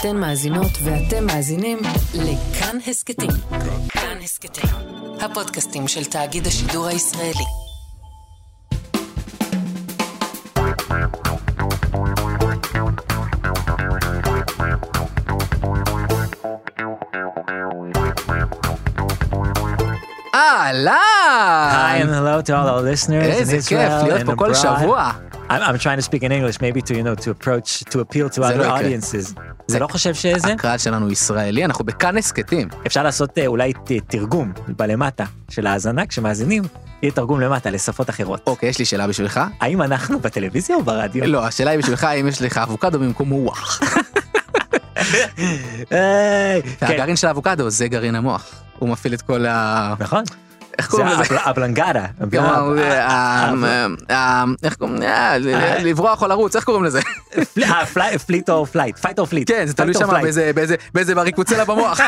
אתן מאזינות ואתם מאזינים לכאן הסכתים. כאן הסכתים, הפודקאסטים של תאגיד השידור הישראלי. Hi and hello to all our listeners in איזה כיף Israel להיות and פה כל abroad. שבוע. I'm, I'm trying to speak in English maybe to you know to approach to appeal to זה other לא יקרה. audiences. זה לא חושב שזה? הקהל שלנו ישראלי, אנחנו בכאן הסכתים. אפשר לעשות אה, אולי ת- תרגום בלמטה של האזנה כשמאזינים, יהיה תרגום למטה לשפות אחרות. אוקיי, יש לי שאלה בשבילך. האם אנחנו בטלוויזיה או ברדיו? לא, השאלה היא בשבילך האם יש לך אבוקדו במקום מוח. היי, כן, של האבוקדו זה גרעין המוח. הוא מפעיל את כל ה... נכון. איך קוראים לזה? הבל- הבלנגדה. אה, אה, אה, איך קוראים? אה, ל- לברוח או לרוץ, איך קוראים לזה? flight או flight, fight או flight. כן, זה תלוי שם באיזה בריקוצלה במוח.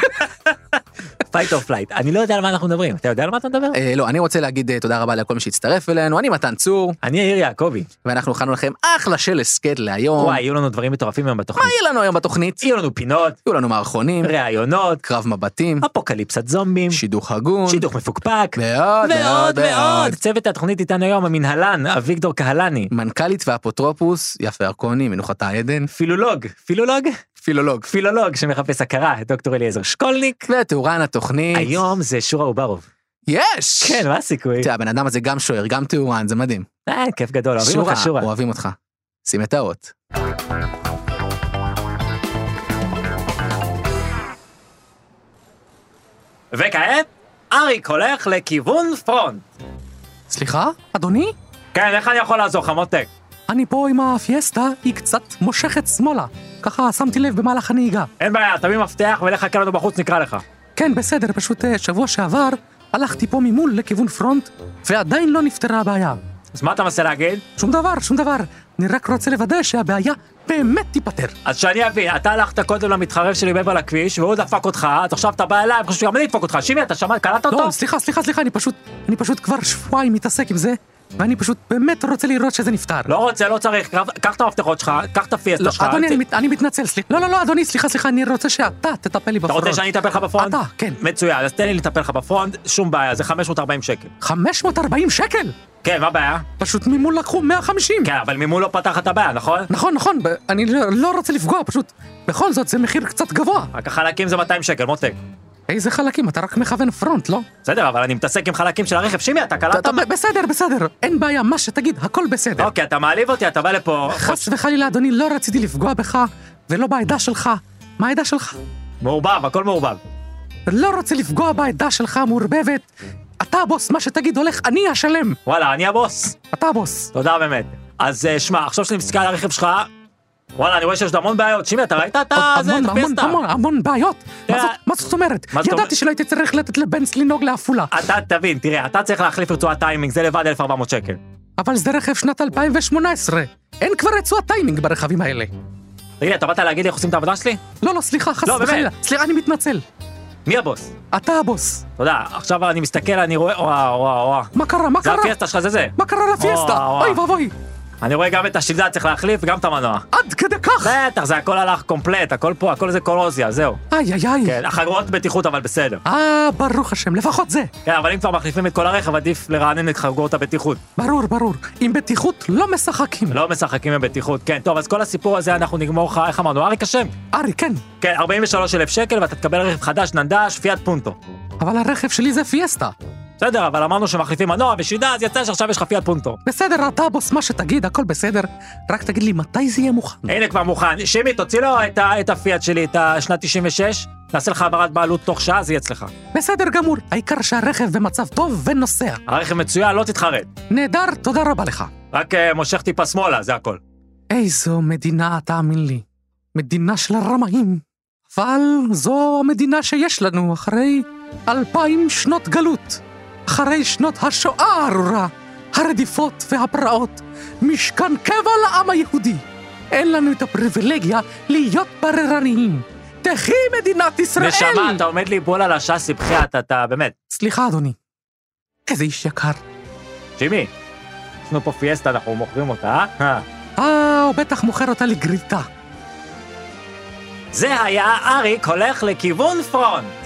fight או flight. אני לא יודע על מה אנחנו מדברים. אתה יודע על מה אתה מדבר? אה, לא, אני רוצה להגיד אה, תודה רבה לכל מי שהצטרף אלינו, אני מתן צור, אני יאיר יעקבי. ואנחנו הכנו לכם אחלה של הסכת להיום. וואי, יהיו לנו דברים מטורפים היום מה בתוכנית. יהיה לנו היום בתוכנית? יהיו לנו פינות, יהיו לנו מערכונים, ראיונות, קרב מבטים, אפוקליפסת זומבים, שידוך הגון, שידוך מפוקפק, ועוד ועוד ועוד. צוות התוכנית איתנו היום המנהלן, אביגדור קהלני. מנכ"לית ואפוטרופוס, יפה ירקוני, מנוחתה עדן, פילולוג, פילולוג? פילולוג. פילולוג שמחפש הכרה, דוקטור אליעזר שקולניק. ותאורן התוכנית. היום זה שורה עוברוב. יש! כן, מה הסיכוי? תראה, הבן אדם הזה גם שוער, גם תאורן, זה מדהים. אה, כיף גדול, אוהבים אותך שורה. אוהבים אותך. שים את האות. וכעת, אריק הולך לכיוון פרונט. סליחה, אדוני? כן, איך אני יכול לעזור לך, מותק? אני פה עם הפיאסטה, היא קצת מושכת שמאלה. ככה שמתי לב במהלך הנהיגה. אין בעיה, תביא מפתח ולך חכה לנו בחוץ, נקרא לך. כן, בסדר, פשוט אה, שבוע שעבר הלכתי פה ממול לכיוון פרונט, ועדיין לא נפתרה הבעיה. אז מה אתה מנסה להגיד? שום דבר, שום דבר. אני רק רוצה לוודא שהבעיה באמת תיפתר. אז שאני אבין, אתה הלכת קודם למתחרב שלי מעבר לכביש, והוא דפק אותך, אז עכשיו אתה בא אליי, חושב שגם אני אדפוק אותך. שימי, אתה שמעת, קלטת אותו? לא, סליחה, סליחה, סליחה, אני פשוט, אני פשוט כבר שבועיים מתעסק עם זה, ואני פשוט באמת רוצה לראות שזה נפתר. לא רוצה, לא צריך, קח- את המפתחות שלך, קח את הפיאסטה לא, שלך. אדוני, ת- אני, אני מתנצל, סליחה. לא, לא, לא, אדוני, סליחה, סליחה, אני רוצה שאתה תטפל לי אתה בפרונט. רוצה שאני אטפל לך בפרונט? אתה, כן. מצוין, אז תן לי לטפל לך בפרונט, שום בעיה, זה 540 שקל. 540 שקל? כן, מה הבעיה? פשוט ממול לקחו 150. כן, אבל ממול לא פתח את הבעיה, נכון? נכון, נכון, אני לא, לא רוצה לפגוע, פשוט, בכל זאת זה מחיר קצת גבוה. רק החלקים זה 200 שקל, מותק. איזה חלקים, אתה רק מכוון פרונט, לא? בסדר, אבל אני מתעסק עם חלקים של הרכב. שימי, אתה קלטת? בסדר, בסדר, אין בעיה, מה שתגיד, הכל בסדר. אוקיי, אתה מעליב אותי, אתה בא לפה. חס וחלילה, אדוני, לא רציתי לפגוע בך, ולא בעדה שלך. מה העדה שלך? מעורבב, הכל מעורבב. לא רוצה לפגוע בעדה שלך המעורבבת. אתה הבוס, מה שתגיד הולך, אני אשלם. וואלה, אני הבוס. אתה הבוס. תודה באמת. אז אה, שמע, עכשיו שאני מסתכל על הרכב שלך, וואלה, אני רואה שיש המון בעיות. שימי, אתה ראית את. זה, המון, המון? המון, בעיות. מה זאת- אומרת? ידעתי? שלא הייתי צריך לתת לבנץ לנהוג לעפולה. אתה תבין, תראה, אתה צריך להחליף רצועת טיימינג, זה לבד 1,400 שקל. אבל זה רכב שנת 2018. אין כבר רצועת טיימינג ברכבים האלה. תגיד אתה באת להגיד לי איך עושים את העבודה שלי? לא, לא, סליחה, חס לא. וחלילה. סליחה, אני מתנצל. מי הבוס? אתה הבוס. תודה, עכשיו אני מסתכל, אני רואה, וואו, וואו, וואו. מה קרה? מה זה קרה? הפיאסטה שלך, זה זה. מה קרה לפיאסטה? אוי ואבוי. אני רואה גם את השלדה צריך להחליף וגם את המנוע. עד כדי כך? בטח, זה הכל הלך קומפלט, הכל פה, הכל זה קורוזיה, זהו. איי, איי, איי. כן, החגורות בטיחות אבל בסדר. אה, ברוך השם, לפחות זה. כן, אבל אם כבר מחליפים את כל הרכב, עדיף לרענן את חגורות הבטיחות. ברור, ברור. עם בטיחות לא משחקים. לא משחקים עם בטיחות. כן, טוב, אז כל הסיפור הזה אנחנו נגמור לך, איך אמרנו, אריק אשם? ארי, כן. כן, 43,000 שקל ואתה תקבל רכב חדש, ננדש, פיאט פונטו. אבל הרכב שלי זה פיאסטה. בסדר, אבל אמרנו שמחליפים מנוע ושידה, אז יצא שעכשיו יש לך פיאט פונטו. בסדר, אתה הבוס, מה שתגיד, הכל בסדר. רק תגיד לי מתי זה יהיה מוכן. הנה כבר מוכן. שימי, תוציא לו את, את הפיאט שלי, את השנת 96, נעשה לך העברת בעלות תוך שעה, זה יהיה אצלך. בסדר גמור, העיקר שהרכב במצב טוב ונוסע. הרכב מצוין, לא תתחרט. נהדר, תודה רבה לך. רק אה, מושך טיפה שמאלה, זה הכל. איזו מדינה, תאמין לי. מדינה של הרמאים. אבל זו המדינה שיש לנו אחרי אלפיים שנות גלות. אחרי שנות השואה הארורה, הרדיפות והפרעות, משכן קבע לעם היהודי. אין לנו את הפריבילגיה להיות בררניים. תחי מדינת ישראל! נשמה, אתה עומד לי בול על השאסי, בחייאת, אתה באמת. סליחה, אדוני. איזה איש יקר. שימי, יש לנו פה פיאסטה, אנחנו מוכרים אותה, אה? אה, הוא בטח מוכר אותה לגריטה. זה היה אריק הולך לכיוון פרונט.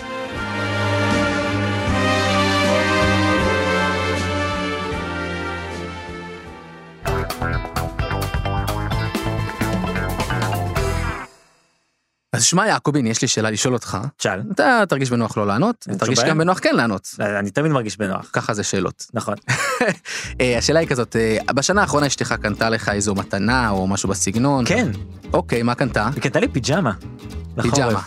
אז שמע יעקובין, יש לי שאלה לשאול אותך. שאל. אתה תרגיש בנוח לא לענות, תרגיש גם. בנוח כן לענות. אני תמיד מרגיש בנוח. ככה זה שאלות. נכון. אה, השאלה היא כזאת, אה, בשנה האחרונה אשתך קנתה לך איזו מתנה או משהו בסגנון? כן, אוקיי, מה קנתה? היא קנתה לי פיג'מה. פיג'מה.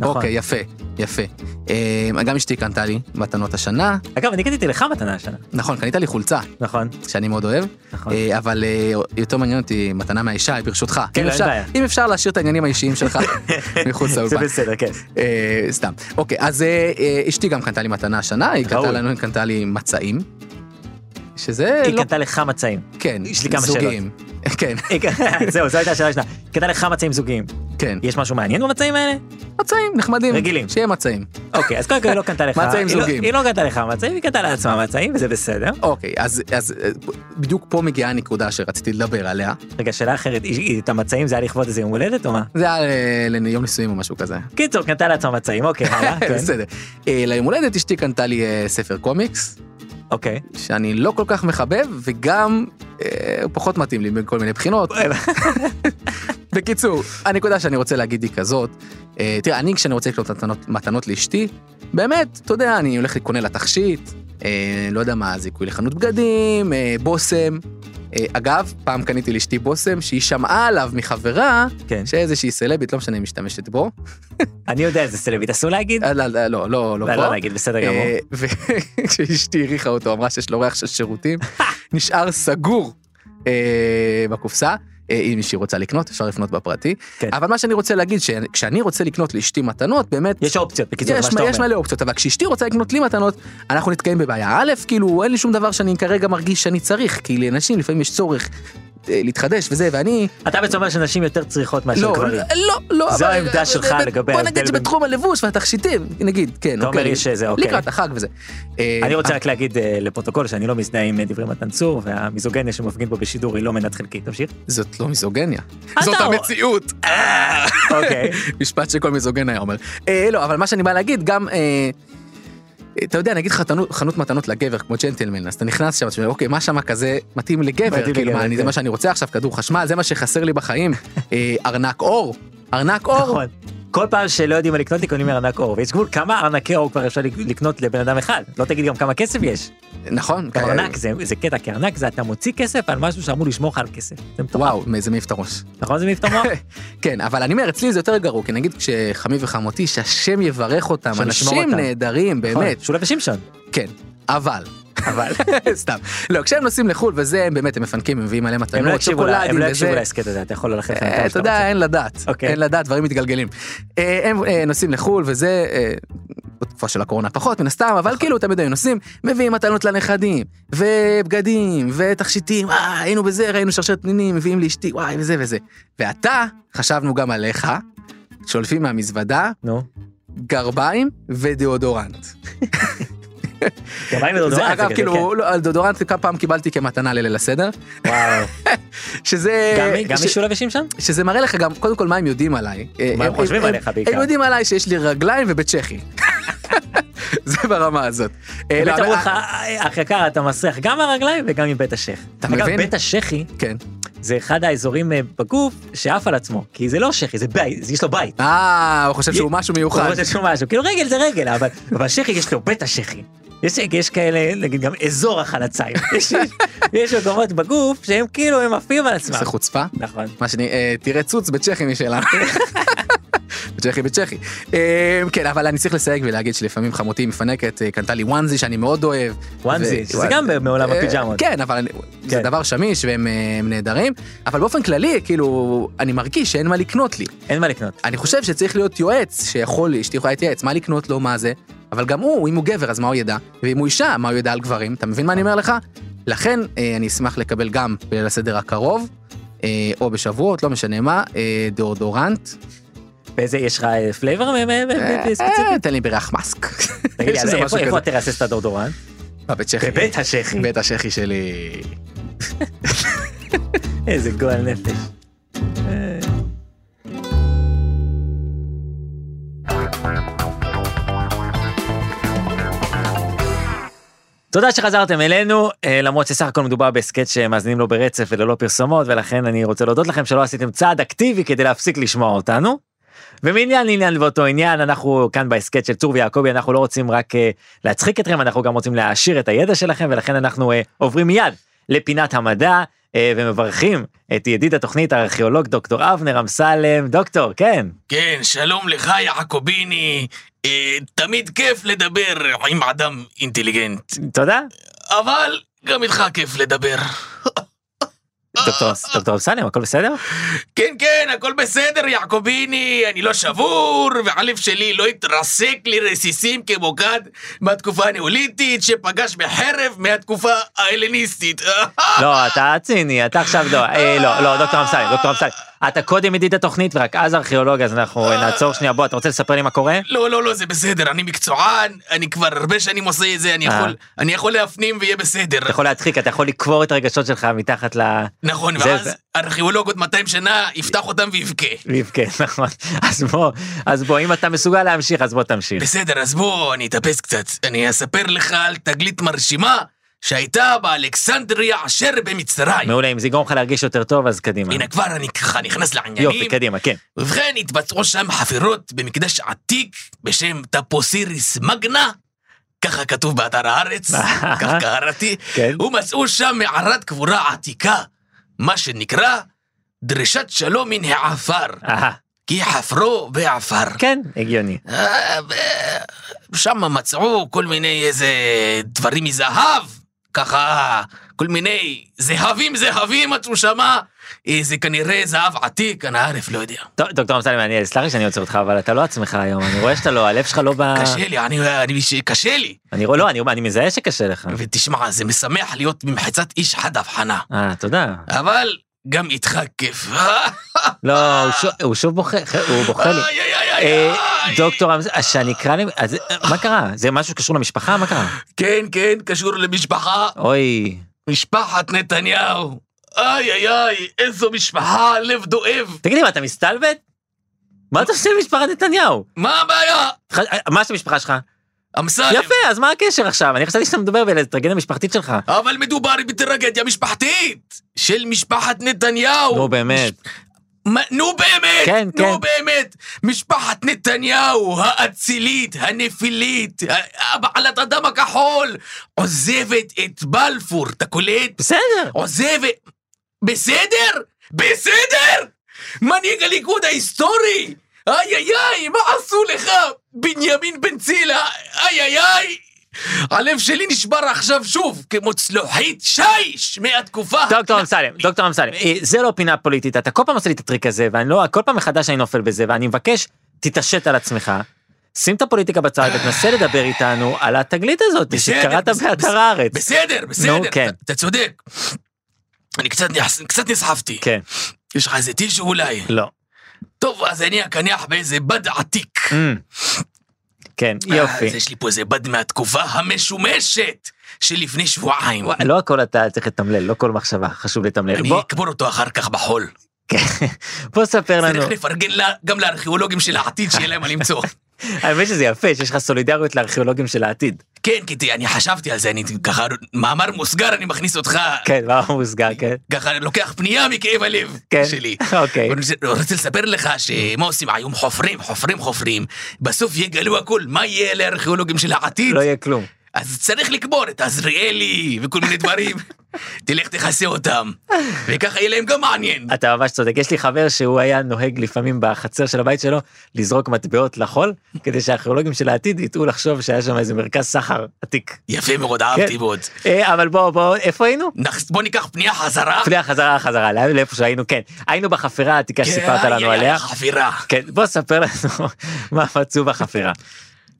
נכון. אוקיי, יפה, יפה. אה, גם אשתי קנתה לי מתנות השנה. אגב, אני קניתי לך מתנה השנה. נכון, קנית לי חולצה, נכון. שאני מאוד אוהב. נכון. אה, אבל אה, יותר מעניין אותי מתנה מהאישה, ברשותך. כן, אין אפשר- בעיה. אם אפשר להשאיר את העניינים האישיים שלך מחוץ זה לאולפן. בסדר, כן. סתם. אוקיי, אז אשתי גם קנתה לי מתנה השנה, היא קנתה. לנו, היא קנתה לי מצעים. שזה היא לא, קנתה לך מצעים. כן, יש לי כמה זוגיים. כן, היא ק- זהו, זו הייתה השאלה. היא קנתה לך מצעים זוגיים. כן. יש משהו מעניין במצעים האלה? מצעים נחמדים. רגילים. שיהיה מצעים. אוקיי, אז קודם כל היא לא קנתה לך. מצעים לא- זוגיים. היא לא קנתה לך מצעים, היא קנתה לעצמה מצעים, וזה בסדר. אוקיי, אז אה, בדיוק פה מגיעה הנקודה שרציתי לדבר עליה. רגע, שאלה אחרת, את המצעים זה היה לכבוד איזה יום הולדת או מה? זה היה אה, ליום נישואים או משהו כזה. קיצור, קנתה לעצמה מצעים, אוקיי, הלאה, כן. בסדר. אה, ליום הולדת אשתי קנתה לי ספר קומיקס, אוקיי. שאני לא כל כך מחבב, וגם אה, הוא פחות מתאים לי מכל מיני בחינות. בקיצור, הנקודה שאני רוצה להגיד היא כזאת, אה, תראה, אני כשאני רוצה לקנות מתנות, מתנות לאשתי, באמת, אתה יודע, אני הולך לקונה לה תכשיט, אה, לא יודע מה, זיכוי לחנות בגדים, אה, בושם. אגב, פעם קניתי לאשתי בושם שהיא שמעה עליו מחברה, כן. שאיזושהי סלבית, לא משנה, משתמשת בו. אני יודע איזה סלבית, אסור להגיד? לא, לא, לא, לא, לא. לא להגיד, בסדר גמור. וכשאשתי העריכה אותו, אמרה שיש לו ריח של שירותים, נשאר סגור בקופסה. אה, אם מישהי רוצה לקנות, אפשר לפנות בפרטי. כן. אבל מה שאני רוצה להגיד, שכשאני רוצה לקנות לאשתי מתנות, באמת, יש אופציות, בקיצור, יש, מה שאתה יש אומר. מלא אופציות, אבל כשאשתי רוצה לקנות לי מתנות, אנחנו נתקעים בבעיה. א', כאילו, אין לי שום דבר שאני כרגע מרגיש שאני צריך, כי לאנשים לפעמים יש צורך להתחדש וזה, ואני... אתה בעצם אומר שנשים יותר צריכות מאשר לא, גברים. לא, לא. זו אבל- העמדה שלך לגבי בוא ההבדל נגיד בין- שבתחום הלבוש והתכשיטים, נגיד, כן, אתה אומר אוקיי. יש איזה, אוקיי. לקראת החג וזה. אה, אני רוצה רק להגיד אה, לפרוטוקול שאני לא מזדהה עם אה, דברי מתן צור, והמיזוגניה שמפגין פה בשידור היא לא מנת חלקית. תמשיך. זאת לא מיזוגניה. זאת המציאות. אוקיי. משפט שכל מיזוגן היה אומר. אה, לא, אבל מה שאני בא להגיד, גם... אתה יודע, נגיד חתנו- חנות מתנות לגבר כמו ג'נטלמן, אז אתה נכנס שם, אתה אומר, אוקיי, מה שם כזה מתאים לגבר? כאילו, מה, אני- זה כן. מה שאני רוצה עכשיו, כדור חשמל, זה מה שחסר לי בחיים. אה, ארנק אור, ארנק אור. נכון. כל פעם שלא יודעים מה לקנות לי קונים ארנק אור, ויש גבול כמה ארנקי אור כבר אפשר לקנות לבן אדם אחד. לא תגיד גם כמה כסף יש. נכון. גם ארנק זה זה קטע, כי ארנק זה אתה מוציא כסף על משהו שאמור לשמור לך על כסף. זה מטורף. וואו, מאיזה מעיף את הראש. נכון זה מעיף את המוח? כן, אבל אני אומר, אצלי זה יותר גרוע, כי נגיד כשחמי וחמותי, שהשם יברך אותם, אנשים. נהדרים, באמת, שולה ושמשון. כן, אבל. אבל סתם. לא, כשהם נוסעים לחו"ל וזה, הם באמת, הם מפנקים, הם מביאים מלא הם לא מתנות, לה- הם שוקולדים לא יקשיבו וזה. להסכת הזה, אתה יכול ללכת אה, אתה יודע. אין לדעת, אוקיי. אין לדעת, דברים מתגלגלים. אה, הם אה, נוסעים לחו"ל וזה, בתקופה של הקורונה פחות מן הסתם, אבל כאילו תמיד היו נוסעים, מביאים מתנות לנכדים, ובגדים, ותכשיטים, אה, היינו בזה, ראינו שרשרת פנינים, מביאים לאשתי, וואי, וזה וזה. ואתה, חשבנו גם עליך, שולפים מהמזוודה, נו. גרביים ודאודורנט. זה דודורנט? אגב, כאילו, לא, על דאודורנט כמה פעם קיבלתי כמתנה לליל הסדר, כן. וואו. שזה... גם- גם ש- משולה ושמשון? שזה מראה לך גם, קודם כל, מה הם יודעים עליי. מה הם חושבים עליך בעיקר? הם יודעים עליי שיש לי רגליים ובצ'כי. זה ברמה הזאת. לא, באמת אמרו לך, אח יקר, אתה מסריח גם מהרגליים וגם מבית השייח. אתה מבין? בית השחי כן. זה אחד האזורים אה, בגוף שעף על עצמו, כי זה לא שחי, זה בית, יש לו בית. אה, הוא חושב שהוא משהו הוא מיוחד. רוצה שהוא משהו, כאילו רגל זה רגל, אבל שחי יש לו בית השחי. יש, יש כאלה, נגיד גם אזור החלציים. יש, יש, מקומות בגוף שהם כאילו הם עפים על עצמם. זה חוצפה. נכון. מה שאני, אה, תראה צוץ בצ'כי משלנו. בצ'כי בצ'כי. אה, כן, אבל אני צריך לסייג ולהגיד שלפעמים חמותי מפנקת, אה, קנתה לי וואנזי שאני מאוד אוהב. וואנזי, ו- שזה גם מעולם אה, הפיג'מות. כן, אבל אני- זה כן. דבר שמיש והם אה, נהדרים, אבל באופן כללי, כאילו, אני מרגיש שאין מה לקנות לי. אין מה לקנות. אני חושב שצריך להיות יועץ שיכול, אשתי יכולה להתייעץ, מה לקנות לו, מה זה, אבל גם הוא, אם הוא גבר, אז מה הוא ידע, ואם הוא אישה, מה הוא ידע על גברים, אתה מבין מה אני אומר לך? לכן אה, אני אשמח לקבל גם בליל הסדר הקרוב, אה, או בשבועות, לא משנה מה, אה, דאודורנט. באיזה, יש לך flavor ספציפי? תן לי בריח musk. תגיד לי, איפה. תרסס את הדורדורן? בבית שחי. בבית השחי. בית השחי שלי. איזה גועל נפש. תודה שחזרתם אלינו, אה, למרות שסך הכל מדובר בהסכת שמאזינים לו ברצף וללא פרסומות, ולכן אני רוצה להודות לכם שלא עשיתם צעד אקטיבי כדי להפסיק לשמוע אותנו. ומעניין לעניין באותו עניין, אנחנו כאן בהסכת של צור ויעקבי, אנחנו לא רוצים רק אה, להצחיק אתכם, אנחנו גם רוצים להעשיר את הידע שלכם, ולכן אנחנו אה, עוברים מיד לפינת המדע, ומברכים את ידיד התוכנית הארכיאולוג דוקטור אבנר אמסלם, דוקטור, כן. כן, שלום לך יעקוביני. אה, תמיד כיף לדבר עם אדם אינטליגנט, תודה. אבל גם איתך כיף לדבר. דוקטור אמסלם, הכל בסדר? כן, כן, הכל בסדר, יעקוביני, אני לא שבור, והלב שלי לא התרסק לרסיסים כמו כד מהתקופה הנאוליתית, שפגש בחרב מהתקופה ההלניסטית. לא, אתה ציני, אתה עכשיו לא, אה, לא, לא, דוקטור אמסלם, דוקטור אמסלם. אתה קודם ידיד התוכנית ורק אז ארכיאולוג, אז אנחנו אה, נעצור שנייה, בוא, אתה רוצה לספר לי מה קורה? לא, לא, לא, זה בסדר, אני מקצוען, אני כבר הרבה שנים עושה את זה, אני אה. יכול, אני יכול להפנים ויהיה בסדר. אתה יכול להדחיק, אתה יכול לקבור את הרגשות שלך מתחת ל... נכון, ואז ארכיאולוג עוד 200 שנה יפתח אותם ויבכה. ויבכה, נכון. אז בוא, אז בוא, אם אתה מסוגל להמשיך, אז בוא תמשיך. בסדר, אז בוא, אני אתאפס קצת. אני אספר לך על תגלית מרשימה שהייתה באלכסנדריה אשר במצרים. מעולה, אם זה יגרום לך להרגיש יותר טוב, אז קדימה. הנה כבר אני ככה נכנס לעניינים. יופי, קדימה, כן. ובכן, התבצעו שם חפירות במקדש עתיק בשם טפוסיריס מגנה. ככה כתוב באתר הארץ, כך קראתי, כן. ומצאו שם מערת קבורה עתיקה, מה שנקרא דרישת שלום מן העפר, כי חפרו בעפר. כן, הגיוני. אה, שם מצאו כל מיני איזה דברים מזהב, ככה כל מיני זהבים זהבים מצאו שמה, איזה כנראה זהב עתיק, אנא ערף, לא יודע. טוב, דוקטור אמסלם, אני, סלח לי שאני עוצר אותך, אבל אתה לא עצמך היום, אני רואה שאתה לא, הלב שלך לא ב... קשה לי, אני, אני, קשה לי. אני רואה, לא, אני, אני מזהה שקשה לך. ותשמע, זה משמח להיות ממחצת איש חד הבחנה, אה, תודה. אבל גם איתך כיף. לא, הוא שוב- בוכה, הוא בוכה לי. אה. דוקטור אז שאני אקרא לי, אה, מה קרה? זה משהו שקשור למשפחה? מה קרה? כן, כן, קשור למשפחה, אוי, משפחת נתניהו. איי, איי, איי, איזו משפחה, לב דואב. תגיד לי, מה, אתה מסתלבט? מה אתה עושה למשפחת נתניהו? מה הבעיה? מה של המשפחה שלך? אמסלם. יפה, אז מה הקשר עכשיו? אני חשבתי שאתה מדבר בטרגדיה המשפחתית שלך. אבל מדובר בטרגדיה משפחתית של משפחת נתניהו. נו, באמת. מה- נו באמת, כן, נו כן. באמת, משפחת נתניהו האצילית, הנפילית, בעלת הדם הכחול, עוזבת את בלפור, אתה קולט? בסדר. עוזבת, בסדר? בסדר? מנהיג הליכוד ההיסטורי, איי איי איי, מה עשו לך, בנימין בן צילה, איי איי איי. הלב שלי נשבר עכשיו שוב, כמו צלוחית שיש מהתקופה. דוקטור אמסלם, דוקטור אמסלם, אה, זה לא פינה פוליטית, אתה כל פעם עושה לי את הטריק הזה, ואני לא, כל פעם מחדש אני נופל בזה, ואני מבקש, תתעשת על עצמך, שים את הפוליטיקה בצד ותנסה לדבר איתנו על התגלית הזאת, שקראת באתר הארץ. בסדר, בסדר, כן. אתה- צודק. אני קצת נס- קצת נסחפתי. כן, יש לך איזה טישו אולי? לא. טוב, אז אני אקנח באיזה בד עתיק. כן, אה, יופי. אז יש לי פה איזה בד מהתקופה המשומשת שלפני שבועיים. לא הכל אתה צריך לתמלל, לא כל מחשבה, חשוב לתמלל. אני אקבור אותו אחר כך בחול. כן. בוא ספר לנו, צריך לפרגן גם לארכיאולוגים של העתיד שיהיה להם מה למצוא. האמת שזה יפה שיש לך סולידריות לארכיאולוגים של העתיד. כן, כי אני חשבתי על זה, אני ככה, מאמר מוסגר, אני מכניס אותך, כן, מה מוסגר, כן. ככה לוקח פנייה מכאב הלב כן. שלי. אוקיי. אני רוצה- רוצה לספר לך שמה עושים היום חופרים, חופרים, חופרים, בסוף יגלו הכל, מה יהיה לארכיאולוגים של העתיד? לא יהיה כלום. אז צריך לקבור את עזריאלי וכל מיני דברים. תלך תכסה אותם, וככה יהיה להם גם מעניין. אתה ממש צודק, יש לי חבר שהוא היה נוהג לפעמים בחצר של הבית שלו לזרוק מטבעות לחול, כדי שהארכיאולוגים של העתיד יטעו לחשוב שהיה שם איזה מרכז סחר עתיק. יפה מאוד, אהבתי כן. מאוד. אה, אבל בוא, בוא, איפה היינו? בוא ניקח פנייה חזרה. פנייה חזרה חזרה, לאן- לאיפה שהיינו, כן. היינו בחפירה העתיקה שסיפרת כן, לנו איי, איי, עליה. חפירה. כן, בוא ספר לנו מה מצאו בחפירה.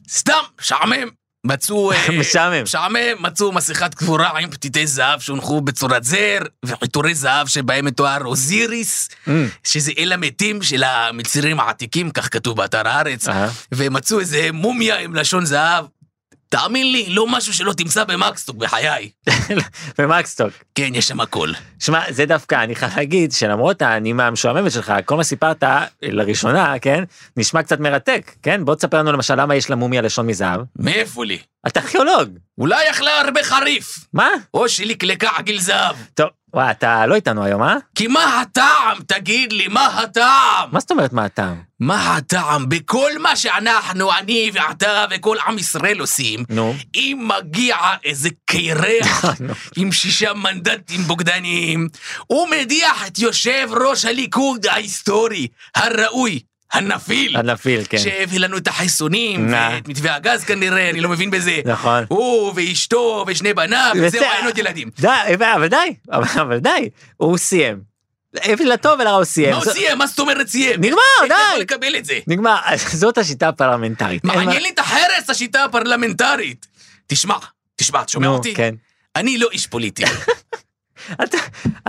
סתם, משעמם. מצאו... אה, משעמם. משעמם, מצאו מסכת קבורה עם פתיתי זהב שהונחו בצורת זר, ועיטורי זהב שבהם מתואר אוזיריס, Mm. שזה אל המתים של המצרים העתיקים, כך כתוב באתר הארץ. ומצאו איזה מומיה עם לשון זהב. תאמין לי, לא משהו שלא תמצא במקסטוק בחיי. ומקסטוק. כן, יש שם הכל. שמע, זה דווקא, אני חייב להגיד שלמרות הנימה המשועממת שלך, כל מה סיפרת לראשונה, כן, נשמע קצת מרתק, כן? בוא תספר לנו למשל למה יש למומיה לשון מזהב. מאיפה לי? אתה ארכיאולוג. אולי אכלה הרבה חריף, מה? או שלקלקה עגיל זהב. טוב, וואי, אתה לא איתנו היום, אה? כי מה הטעם? תגיד לי, מה הטעם? מה זאת אומרת מה הטעם? מה הטעם בכל מה שאנחנו, אני ואתה וכל עם ישראל עושים? נו. אם מגיע איזה קירח עם שישה מנדטים בוגדניים, הוא מדיח את יושב ראש הליכוד ההיסטורי, הראוי, הנפיל. הנפיל, כן. שהביא לנו את החיסונים. ואת מתווה הגז כנראה, אני לא מבין בזה. נכון. הוא ואשתו ושני בניו, וזהו. אין עוד ילדים. די, אבל די, אבל די, הוא סיים. לטוב ולרע הוא סיים. מה הוא סיים? מה זאת אומרת סיים? נגמר, איך אתה יכול די. לקבל את זה? נגמר, זאת השיטה הפרלמנטרית. מעניין לי את החרס, השיטה הפרלמנטרית. תשמע, תשמע, אתה שומע אותי? כן. אני לא איש פוליטי. אתה-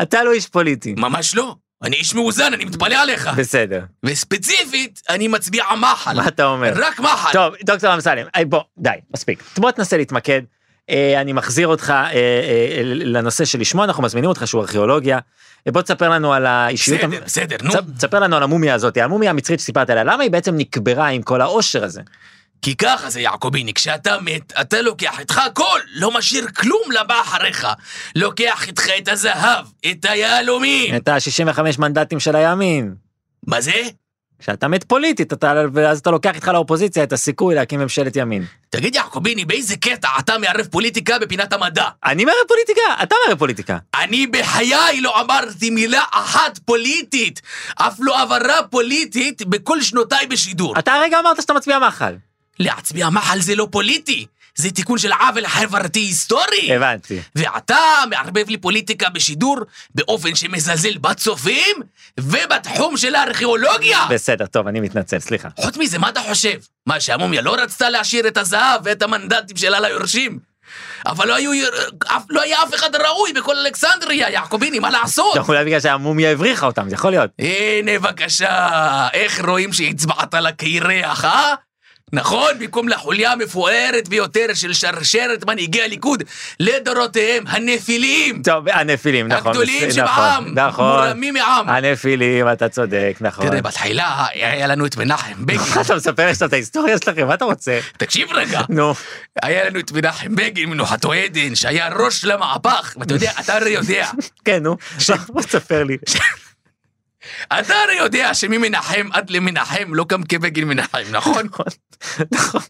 אתה לא איש פוליטי. ממש לא. אני איש מאוזן, אני מתפלא עליך. בסדר. וספציפית, אני מצביע מחל. מה אתה אומר? רק מחל. טוב, דוקטור אמסלם, היי, בוא, די, מספיק. בוא תנסה להתמקד. אה, אני מחזיר אותך אה, אה, לנושא שלשמו אנחנו מזמינים אותך, שהוא ארכיאולוגיה. אה, בוא תספר לנו על האישיות... בסדר, בסדר, נו. תס- תספר לנו על המומיה הזאת, המומיה המצרית שסיפרת עליה, למה היא בעצם נקברה עם כל העושר הזה? כי ככה זה יעקוביני, כשאתה מת, אתה לוקח איתך הכל, לא משאיר כלום לבא אחריך. לוקח איתך את הזהב, את היהלומים. את ה-65 מנדטים של הימין. מה זה? כשאתה מת פוליטית, אתה, ואז אתה לוקח איתך לאופוזיציה את הסיכוי להקים ממשלת ימין. תגיד יעקוביני, באיזה קטע אתה מערב פוליטיקה בפינת המדע? אני מערב פוליטיקה, אתה מערב פוליטיקה. אני בחיי לא אמרתי מילה אחת פוליטית, אף לא הבהרה פוליטית בכל שנותיי בשידור. אתה הרגע אמרת שאתה מצביע מחל. להצביע מחל זה לא פוליטי, זה תיקון של עוול חברתי היסטורי. הבנתי. ואתה מערבב לי פוליטיקה בשידור באופן שמזלזל בצופים ובתחום של הארכיאולוגיה. בסדר, טוב, אני מתנצל, סליחה. חוץ מזה, מה אתה חושב? מה, שהמומיה לא רצתה להשאיר את הזהב ואת המנדטים שלה ליורשים? אבל לא, היו, לא היה אף אחד ראוי בכל אלכסנדריה, יעקוביני, מה לעשות? טוב, אולי בגלל שהמומיה הבריחה אותם, זה יכול להיות. הנה בבקשה, איך רואים שהצבעת לקירח, אה? נכון, במקום לחוליה המפוארת ביותר של שרשרת מנהיגי הליכוד לדורותיהם, הנפילים, טוב, הנפילים, נכון. הגדולים שבעם, נכון, נכון. מורמים מעם. הנפילים, אתה צודק, נכון. תראה, בתחילה היה לנו את מנחם בגין, מה אתה מספר עכשיו את ההיסטוריה שלכם, מה אתה רוצה? תקשיב רגע, נו, היה לנו את מנחם בגין מנוחתו עדן, שהיה ראש למהפך, ואתה יודע, אתה הרי יודע, כן, נו, בוא תספר לי. אתה הרי יודע שממנחם עד למנחם לא קם כבגין מנחם, נכון? נכון.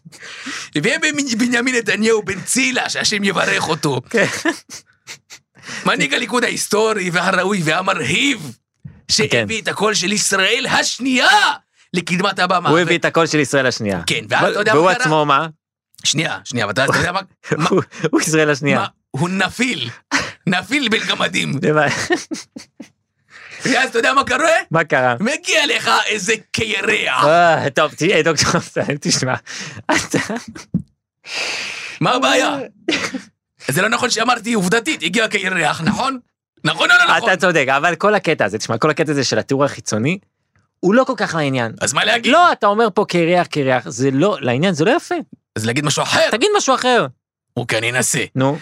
ובנימין נתניהו בן צילה, שהשם יברך אותו. כן. מנהיג הליכוד ההיסטורי והראוי והמרהיב, שהביא את הקול של ישראל השנייה לקדמת הבמה. הוא הביא את הקול של ישראל השנייה. כן, ואז אתה יודע והוא מה קרה? עצמו מה? שנייה, שנייה, ואתה אתה יודע מה? הוא- ישראל השנייה. הוא נפיל. נפיל בין גמדים. ואז אתה יודע מה קורה? מה קרה? מגיע לך איזה קירח. אה, טוב, תהיה, דוקטור אמסלם, תשמע. מה הבעיה? זה לא נכון שאמרתי עובדתית, הגיע קירח, נכון? נכון או לא נכון? אתה צודק, אבל כל הקטע הזה, תשמע, כל הקטע הזה של התיאור החיצוני, הוא לא כל כך לעניין. אז מה להגיד? לא, אתה אומר פה קרח, קרח, זה לא, לעניין, זה לא יפה. אז להגיד משהו אחר? תגיד משהו אחר. אוקיי, אני אנסה. נו,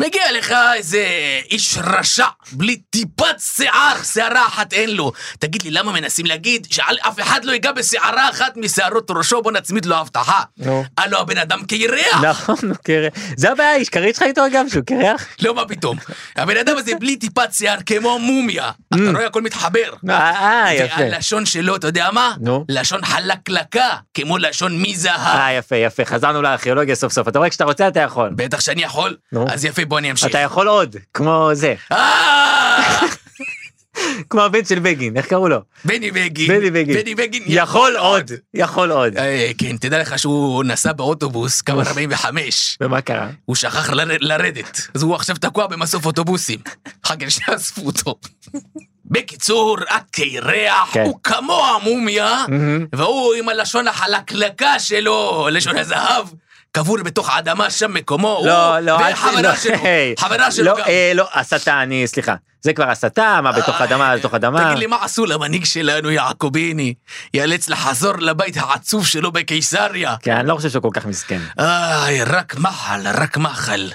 מגיע לך איזה איש רשע, בלי טיפת שיער, שערה אחת אין לו. תגיד לי, למה מנסים להגיד שאף אחד לא ייגע בשערה אחת משערות ראשו, בוא נצמיד לו הבטחה. נו. הלו הבן אדם קירח. נכון, קרח. זה הבעיה, האיש קריא שלך איתו גם שהוא קרח? לא, מה פתאום. הבן אדם הזה בלי טיפת שיער, כמו מומיה. אתה רואה, הכל מתחבר. אה, אה, יפה. והלשון שלו, אתה יודע מה? נו. לשון חלקלקה, כמו לשון מזהב. אה, יפה, יפה, חזרנו לארכיאולוגיה סוף סוף. אתה רואה, כשאתה רוצה אתה יכול. בטח שאני יכול. אז יפה, בוא אני אמשיך. אתה יכול עוד, כמו זה, אה! כמו הבן של בגין, איך קראו לו? בני בגין. בני בגין. בני בגין יכול עוד, יכול עוד. אה, כן, תדע לך שהוא נסע באוטובוס, קו 45, ומה קרה? הוא שכח לר- לרדת, אז הוא עכשיו תקוע במסוף אוטובוסים. אחר כך שאספו אותו. בקיצור, הקירח כן. הוא כמו המומיה, מהמם. והוא עם הלשון החלקלקה שלו, לשון הזהב, קבור בתוך האדמה שם מקומו, לא, לא, וחברה לא, שלו. חברה שלו לא, גם. אה, לא, הסתה, אני, סליחה. זה כבר הסתה, מה בתוך אדמה, בתוך אדמה. תגיד לי, מה עשו למנהיג שלנו, יעקוביני? ייאלץ לחזור לבית העצוב שלו בקיסריה. כן, אני לא חושב שהוא כל כך מסכן. איי, רק מחל, רק מחל.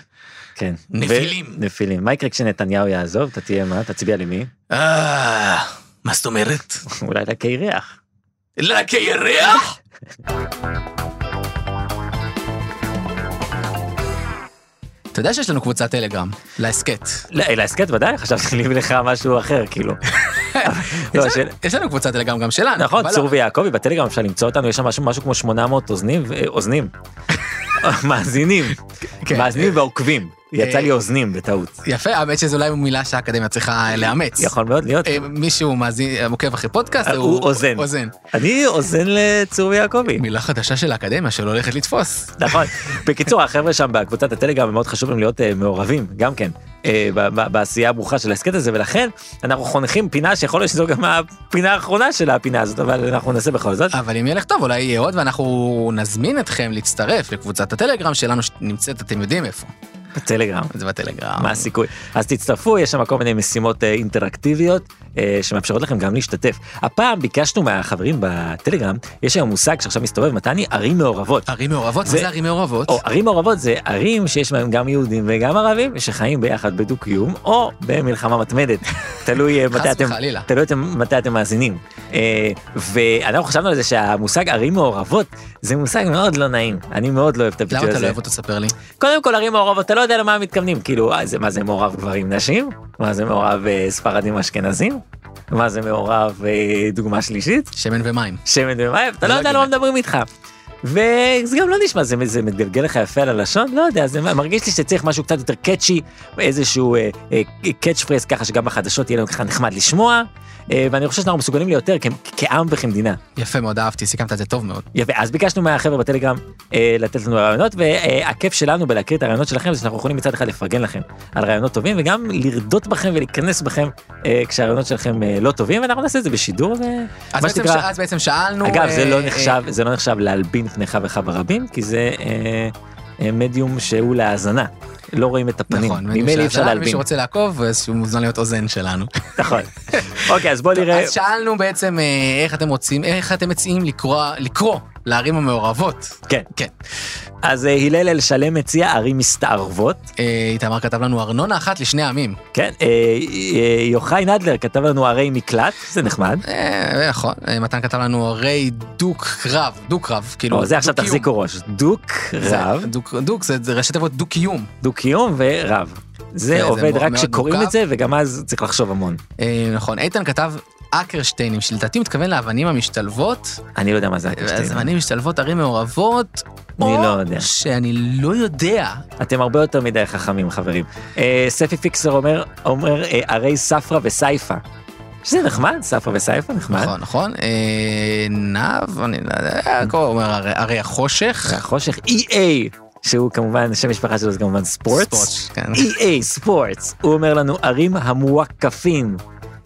כן. נפילים. נפילים. מה יקרה כשנתניהו יעזוב? אתה תהיה מה? תצביע למי? אה, מה זאת אומרת? אולי לקירח. לקירח? אתה יודע שיש לנו קבוצת טלגרם, להסכת. לא, להסכת ודאי, חשבתי לי לך משהו אחר, כאילו. לא, יש לנו- קבוצת טלגרם גם שלנו. נכון, אבל צור לא. ויעקבי, בטלגרם אפשר למצוא אותנו, יש שם משהו כמו 800 אוזנים, אוזנים. מאזינים, כן. מאזינים ועוקבים. יצא לי אוזנים בטעות. יפה, האמת שזו אולי מילה שהאקדמיה צריכה לאמץ. יכול מאוד להיות. אה, מישהו מאזין, עוקב אחרי פודקאסט, אה, הוא אוזן. אוזן. אני אוזן לצור ויעקבי. מילה חדשה של האקדמיה שלא הולכת לתפוס. נכון. בקיצור, החבר'ה שם בקבוצת הטלגרם, מאוד חשוב להם להיות אה, מעורבים, גם כן, אה, בעשייה הברוכה של ההסכת הזה, ולכן אנחנו חונכים פינה שיכול להיות שזו גם הפינה האחרונה של הפינה הזאת, אבל אנחנו ננסה בכל זאת. אבל אם ילך טוב, אולי יהיה עוד, ואנחנו נזמין אתכם להצטרף לקבוצת הטלגרם שלנו, שנמצאת, אתם יודעים איפה. בטלגרם. זה בטלגרם. מה הסיכוי? אז תצטרפו, יש שם כל מיני משימות אה, אינטראקטיביות אה, שמאפשרות לכם גם להשתתף. הפעם ביקשנו מהחברים בטלגרם, יש היום מושג שעכשיו מסתובב, מתני, ערים מעורבות. ערים מעורבות? זה- מה זה ערים מעורבות? או ערים מעורבות זה ערים שיש בהם גם יהודים וגם ערבים שחיים ביחד בדו-קיום או במלחמה מתמדת. תלוי אה, מתי אתם. תלוי מתי אתם מאזינים. ואנחנו חשבנו על זה שהמושג ערים מעורבות זה מושג מאוד לא נעים. אני מאוד לא אוהב את הביטוי למה אתה לא הזה. אוהב אותו? ספר לי. קודם כל ערים מעורבות אתה לא יודע למה הם מתכוונים כאילו אה, זה מה זה מעורב גברים נשים מה זה מעורב אה, ספרדים אשכנזים מה זה מעורב אה, דוגמה שלישית שמן ומים. שמן ומים אתה לא יודע על. מה מדברים איתך. וזה גם לא נשמע זה, זה מתגלגל לך יפה על הלשון לא יודע זה מרגיש לי שצריך משהו קצת יותר קאצ'י איזשהו אה, אה, קאץ' פרייס ככה שגם בחדשות יהיה לנו ככה נחמד לשמוע אה, ואני חושב שאנחנו מסוגלים ליותר כעם וכמדינה. יפה מאוד, אהבתי, סיכמת את זה טוב מאוד. יפה, אז ביקשנו מהחבר'ה בטלגרם אה, לתת לנו רעיונות, והכיף שלנו בלהכיר את הרעיונות שלכם זה שאנחנו יכולים מצד אחד לפרגן לכם על רעיונות טובים, וגם לרדות בכם ולהיכנס בכם אה, כשהרעיונות שלכם אה, לא טובים, ואנחנו נעשה את זה בשידור, אז ומה בעצם. שנקרא, אז בעצם שאלנו... אגב, זה אה, לא אה, נחשב, זה לא נחשב להלבין פניך וחך ברבים, כי זה אה, אה, מדיום שהוא להאזנה, לא רואים את הפנים, נכון, ממילא אי אפשר מי להלבין, שרוצה לעקוב, אז הוא מוזמן להיות אוזן שלנו. נכון. אוקיי, אז בוא נראה, אז שאלנו בעצם אה, איך אתם רוצים, איך אתם מציעים לקרוא, לקרוא לערים המעורבות. כן, כן. אז אה, הלל אלשלם מציע ערים מסתערבות, אה, איתמר כתב לנו ארנונה אחת לשני עמים. כן, אה, יוחאי נדלר כתב לנו ערי מקלט, זה נחמד. נכון, מתן כתב לנו הרי דוק קרב, דוק קרב, כאילו, זה עכשיו דו-קיום. תחזיקו ראש. דוק רב, דוק, דוק זה ראשי תיבות דו קיום. דו קיום ורב. זה עובד רק כשקוראים. את זה וגם אז צריך לחשוב המון. נכון, איתן כתב אקרשטיינים, שלדעתי מתכוון לאבנים המשתלבות, אני לא יודע מה זה אז הקשטיינים. אבנים משתלבות ערים מעורבות, אני לא יודע. שאני לא יודע. אתם הרבה יותר מדי חכמים חברים. אה, ספי פיקסר אומר, אומר אה, ערי ספרא וסייפה. שזה נחמד, ספרא וסייפה נחמד. נכון, נכון. אה, נב, אני לא יודע, הכל אומר הרי- הרי החושך. החושך EA, שהוא כמובן, שם משפחה שלו זה כמובן ספורטס. ספורט, כן. EA ספורטס. הוא אומר לנו ערים המווקפים.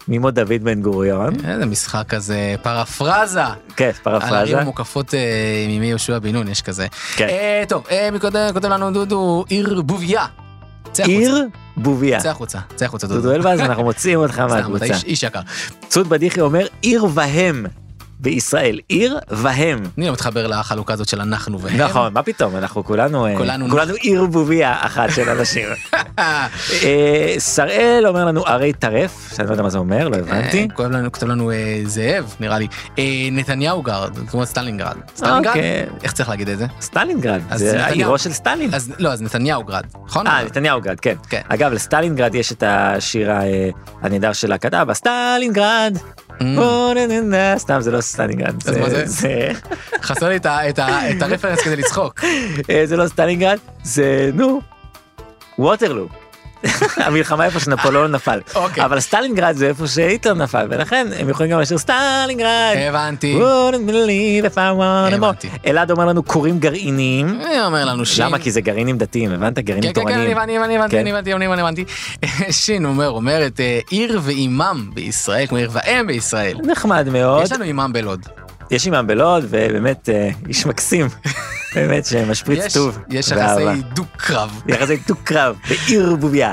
ממות דוד בן גוריון. איזה משחק כזה, פרפרזה. כן, על פרפרזה. הערים המוקפות אה, מימי יהושע בן נון, יש כזה. כן. אה, טוב, אה, מקודם כותב לנו דודו, עיר בוביה. עיר בוביה. צא החוצה, צא החוצה דודו דודו. אלבז, אנחנו מוציאים אותך מהקבוצה. איש יקר. צוד בדיחי אומר עיר והם בישראל. עיר והם. אני לא מתחבר לחלוקה הזאת של אנחנו והם. נכון, מה פתאום, אנחנו כולנו, אה, כולנו- כולנו עיר בוביה אחת של אנשים. אה, שראל אומר לנו ערי טרף, שאני לא יודע מה זה אומר, לא הבנתי. אה, כותב לנו, כותב לנו זאב, נראה לי. נתניהו גרד, כמו סטלינגרד. סטלינגרד? אוקיי. איך צריך להגיד את זה? סטלינגרד, זה נתניהו. עירו של סטלין. אז לא, אז נתניהו גרד, נכון? אה, נתניהו-גרד, כן. כן. אגב, לסטלינגרד יש את השיר הנהדר של הכתבה, סטלינגרד. ממ. סתם זה לא סטלינגרד. אז מה זה? חסר לי את הרפרנס כדי לצחוק. אה, זה לא סטלינגרד, זה נו, ווטרלו. המלחמה איפה שנפוליאון נפל. אוקיי. אבל סטלינגרד זה איפה שהיטלר נפל, ולכן הם יכולים גם לשיר סטלינגרד. הבנתי. הבנתי. אלעד אומר לנו קוראים גרעינים. אה, אומר לנו שין. למה? כי זה גרעינים דתיים, הבנת? כן, גרעינים כן, כן, תורניים. הבנתי, אני הבנתי, כן. אני הבנתי, אני הבנתי, הבנתי. שין אומר, אומרת, אה, עיר ואימם בישראל, כמו עיר ואם בישראל. נחמד מאוד. יש לנו אימם בלוד. יש אימם בלוד, ובאמת אה, איש מקסים. באמת שמשפריץ טוב. יש. יחסי דו קרב. יחסי דו קרב בעיר בוביה.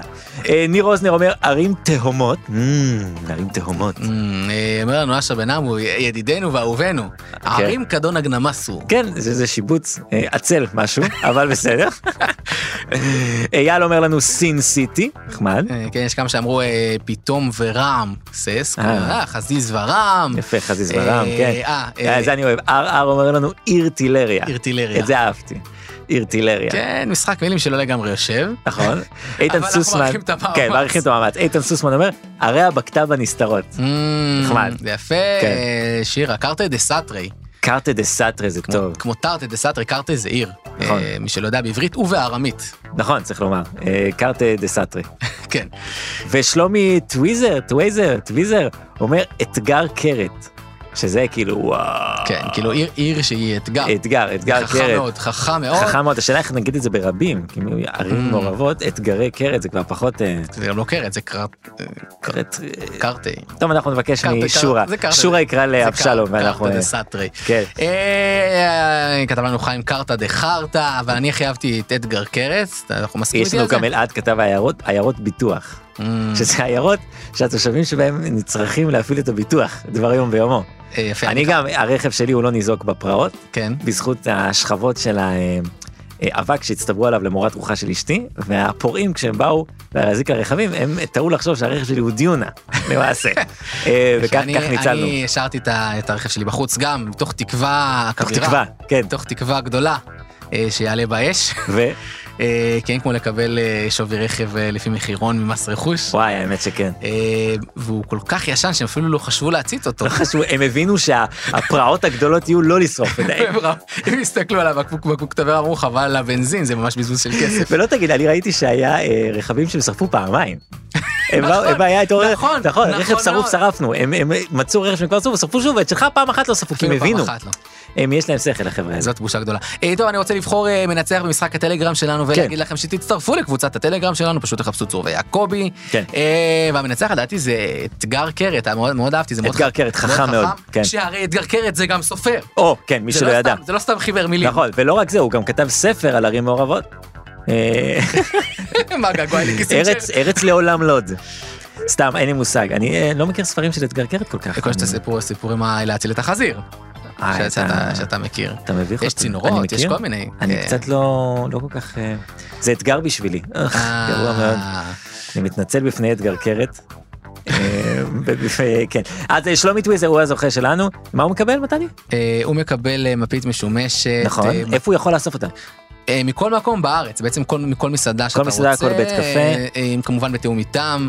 אה, ניר אוזנר אומר ערים תהומות. Mm, ערים תהומות. אמ, אה, אומר לנו אשר בן עמו, ידידנו ואהובנו, ערים כדון אגנמסו. כן, זה, שיבוץ אה, עצל משהו, אבל בסדר. אייל אומר לנו סין סיטי, נחמד. כן, יש כמה שאמרו פתאום ורעם, סס, חזיז ורעם. יפה, חזיז אה, כן. זה אני אוהב. אר אר אומר לנו עיר טילריה. עיר טילריה. את זה אהבתי. ארטילריה. כן, משחק מילים שלא לגמרי יושב. נכון? איתן אנחנו סוסמן, מעריכים את המאמץ. כן, מעריכים את המאמץ. איתן סוסמן אומר, ערי הבקת"ב הנסתרות. נחמד. זה יפה, כן. שירה, קרטה דה סאטרי. קרטה דה סאטרה זה טוב. כמו תרתי דה סאטרי, קרטה זה עיר. נכון. אה, מי שלא יודע בעברית ובארמית. נכון, צריך לומר. אה, קרטה דה סאטרה. כן. ושלומי טוויזר, טוויזר, טוויזר, אומר אתגר קרת. שזה כאילו וואו. כן, כאילו עיר- עיר שהיא אתגר. אתגר, אתגר חכם קרת. מאוד, חכם מאוד. חכם מאוד, השאלה איך נגיד את זה ברבים, כי ערים Mm. מעורבות, אתגרי קרת זה כבר פחות אה, זה גם לא קרת, זה קרט... אה, קרת. אה, קרטה. טוב, אנחנו נבקש משורה. שורה יקרא לאבשלום, ואנחנו... קרטה אה, דה סאטרי. כן. אה, כתב לנו חיים קרטה דה חרטה, אבל אני הכי אהבתי את אתגר קרץ, אנחנו מסכימים יש איתי על לנו זה? גם אלעד כתב עיירות, עיירות ביטוח, Mm, שזה עיירות שהתושבים שבהם נצרכים להפעיל את הביטוח דבר יום ביומו. אה, יפה. אני גם, הרכב שלי הוא לא ניזוק בפרעות, כן. בזכות השכבות של האבק שהצטברו עליו למורת רוחה של אשתי, והפורעים כשהם באו להזיק לרכבים, הם טעו לחשוב שהרכב שלי הוא דיונה, למעשה. אה, וכך ניצלנו. אני השארתי את הרכב שלי בחוץ גם, מתוך תקווה כבירה. תקווה, כן. מתוך תקווה גדולה. אה, שיעלה באש, ו... אה, כי אין כמו לקבל אה, שווי רכב אה, לפי מחירון ממס רכוש, וואי, האמת שכן. והוא כל כך ישן שהם אפילו לא חשבו להצית אותו. לא חשוב, הם הבינו שהפרעות הגדולות יהיו לא לשרוף את העיר. הם הסתכלו על הבקבוק בקבוק תבער אמרו חבל על הבנזין זה ממש בזבוז של כסף. ולא תגיד, אני ראיתי שהיה רכבים שהם שרפו פעמיים. הם היה איתו, נכון, נכון, נכון רכב שרוף מאוד. שרפנו, הם מצאו רכב שהם כבר שרפו, ושרפו שוב, ואת שלך פעם אחת לא שרפו, כי הם הבינו, לא. יש להם שכל לחברה הזאת. זאת בושה גדולה. טוב, אני רוצה לבחור מנצח במשחק הטלגרם שלנו ולהגיד לכם שתצטרפו לקבוצת הטלגרם שלנו, פשוט תחפשו צור ויעקבי. כן. אה, והמנצח לדעתי זה אתגר קרת, אה, מאוד מאוד אהבתי, זה מאוד אתגר קרת, חכם מאוד, כן. שהרי אתגר קרת זה גם סופר. או, כן, מי שלא לא ידע. סתם- זה לא סתם חיוור מילים. נכון, ולא רק זה, הוא גם כתב ספר על ערים מעורבות. אה, מה געגוע לכיסים ארץ- ארץ לעולם לוד. סתם, אין לי מושג, אני אה, לא מכיר ספרים של אתגר קרת כל כך. כל שאתה סיפור סיפורים ה- להציל את החזיר, אה, שאתה- אתה- שאתה מכיר. אתה מביך אותי. יש צינורות, יש? כל מיני. אני אה, קצת לא לא כל כך... אה, זה אתגר בשבילי. גרוע מאוד. אני מתנצל בפני אתגר קרת. כן. אז שלומי טוויזר הוא הזוכה שלנו. מה הוא מקבל מתני? הוא מקבל מפית משומשת. נכון. איפה הוא יכול לאסוף אותה? אה, מכל מקום בארץ, בעצם כל, מכל מסעדה שאתה מסעדה, רוצה. כל בית קפה. אה, אה, כמובן בתיאום איתם,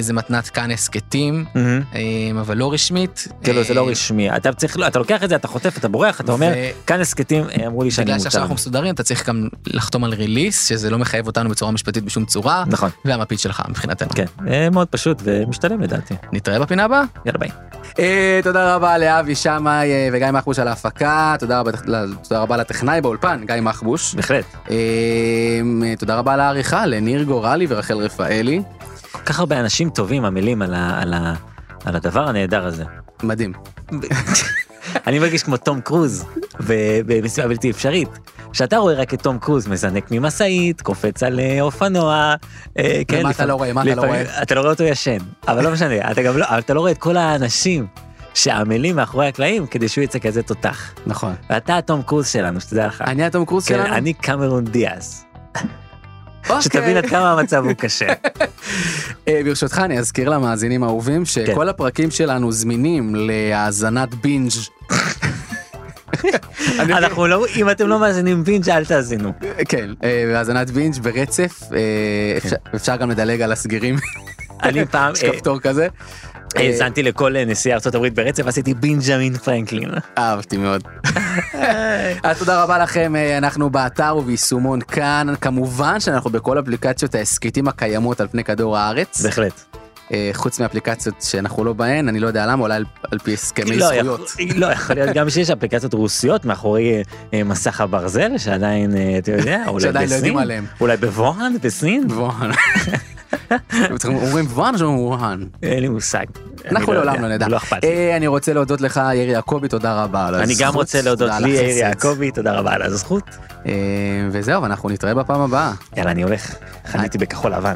זה מתנת כאן הסכתים. אה, אבל לא רשמית. כאילו זה לא רשמי. אתה צריך, אתה לוקח את זה, אתה חוטף, אתה בורח, אתה אומר, ו- כאן הסכתים אמרו לי שאני בגלל מותר. שעכשיו אנחנו מסודרים, אתה צריך גם לחתום על ריליס, שזה לא מחייב אותנו בצורה משפטית בשום צורה, נכון. והמפית שלך מבחינתנו. כן, מאוד פשוט ומשתלם לדעתי. נתראה בפינה הבאה. יאללה ביי. אה, תודה רבה לאבי שמאי אה, וגיא מחבוש על ההפקה, תודה רבה, תודה רבה לטכנאי באולפן, גיא מחבוש. בהחלט. אה, תודה רבה לעריכה, לניר גורלי ורחל רפאלי. כל כך הרבה אנשים טובים עמלים על ה- על ה- על הדבר הנהדר הזה. מדהים. אני מרגיש כמו תום קרוז במשימה בלתי אפשרית. שאתה רואה רק את תום קרוז מזנק ממשאית, קופץ על אה, אופנוע, אה, כן, ומה אתה לא רואה? מה אתה לא לפעמים- אתה לא רואה אותו ישן, אבל לא משנה, אתה גם לא, אתה לא רואה את כל האנשים שעמלים מאחורי הקלעים כדי שהוא יצא כזה תותח. נכון. ואתה התום קרוז שלנו, שתדע לך. אני התום קרוז כן, שלנו? אני קמרון דיאז, אוקיי. שתבין עד כמה המצב הוא קשה. אה, ברשותך אני אזכיר למאזינים האהובים שכל כן. הפרקים שלנו זמינים להאזנת בינג'. אנחנו לא, אם אתם לא מאזינים בינג' אל תאזינו. כן, אה, בהאזנת בינג' ברצף, אה, אפשר- אפשר גם לדלג על הסגירים, אני פעם יש כפתור כזה. אה, האזנתי לכל נשיאי הברית ברצף, עשיתי בינג'מין פרנקלין. אהבתי מאוד. אז תודה רבה לכם, אנחנו באתר וביישומון כאן, כמובן שאנחנו בכל אפליקציות ההסכתים הקיימות על פני כדור הארץ, בהחלט. אה, חוץ מאפליקציות שאנחנו לא בהן, אני לא יודע למה, אולי על- על פי הסכמי לא, זכויות. יכול- לא, יכול להיות גם שיש אפליקציות רוסיות מאחורי אה, מסך הברזל שעדיין, אה, אתה יודע, אולי לא בסין. אולי בווהאן, בסין, צריכים- אומרים וואן או וואן? אין לי מושג. אנחנו אני לעולם לא נדע. לא אכפת לי. אני רוצה להודות לך יאיר יעקבי, תודה רבה על הזכות. אני גם רוצה להודות לי, יאיר. יעקבי, תודה רבה על הזכות. וזהו, אנחנו נתראה בפעם הבאה. יאללה, אני הולך, חניתי בכחול לבן.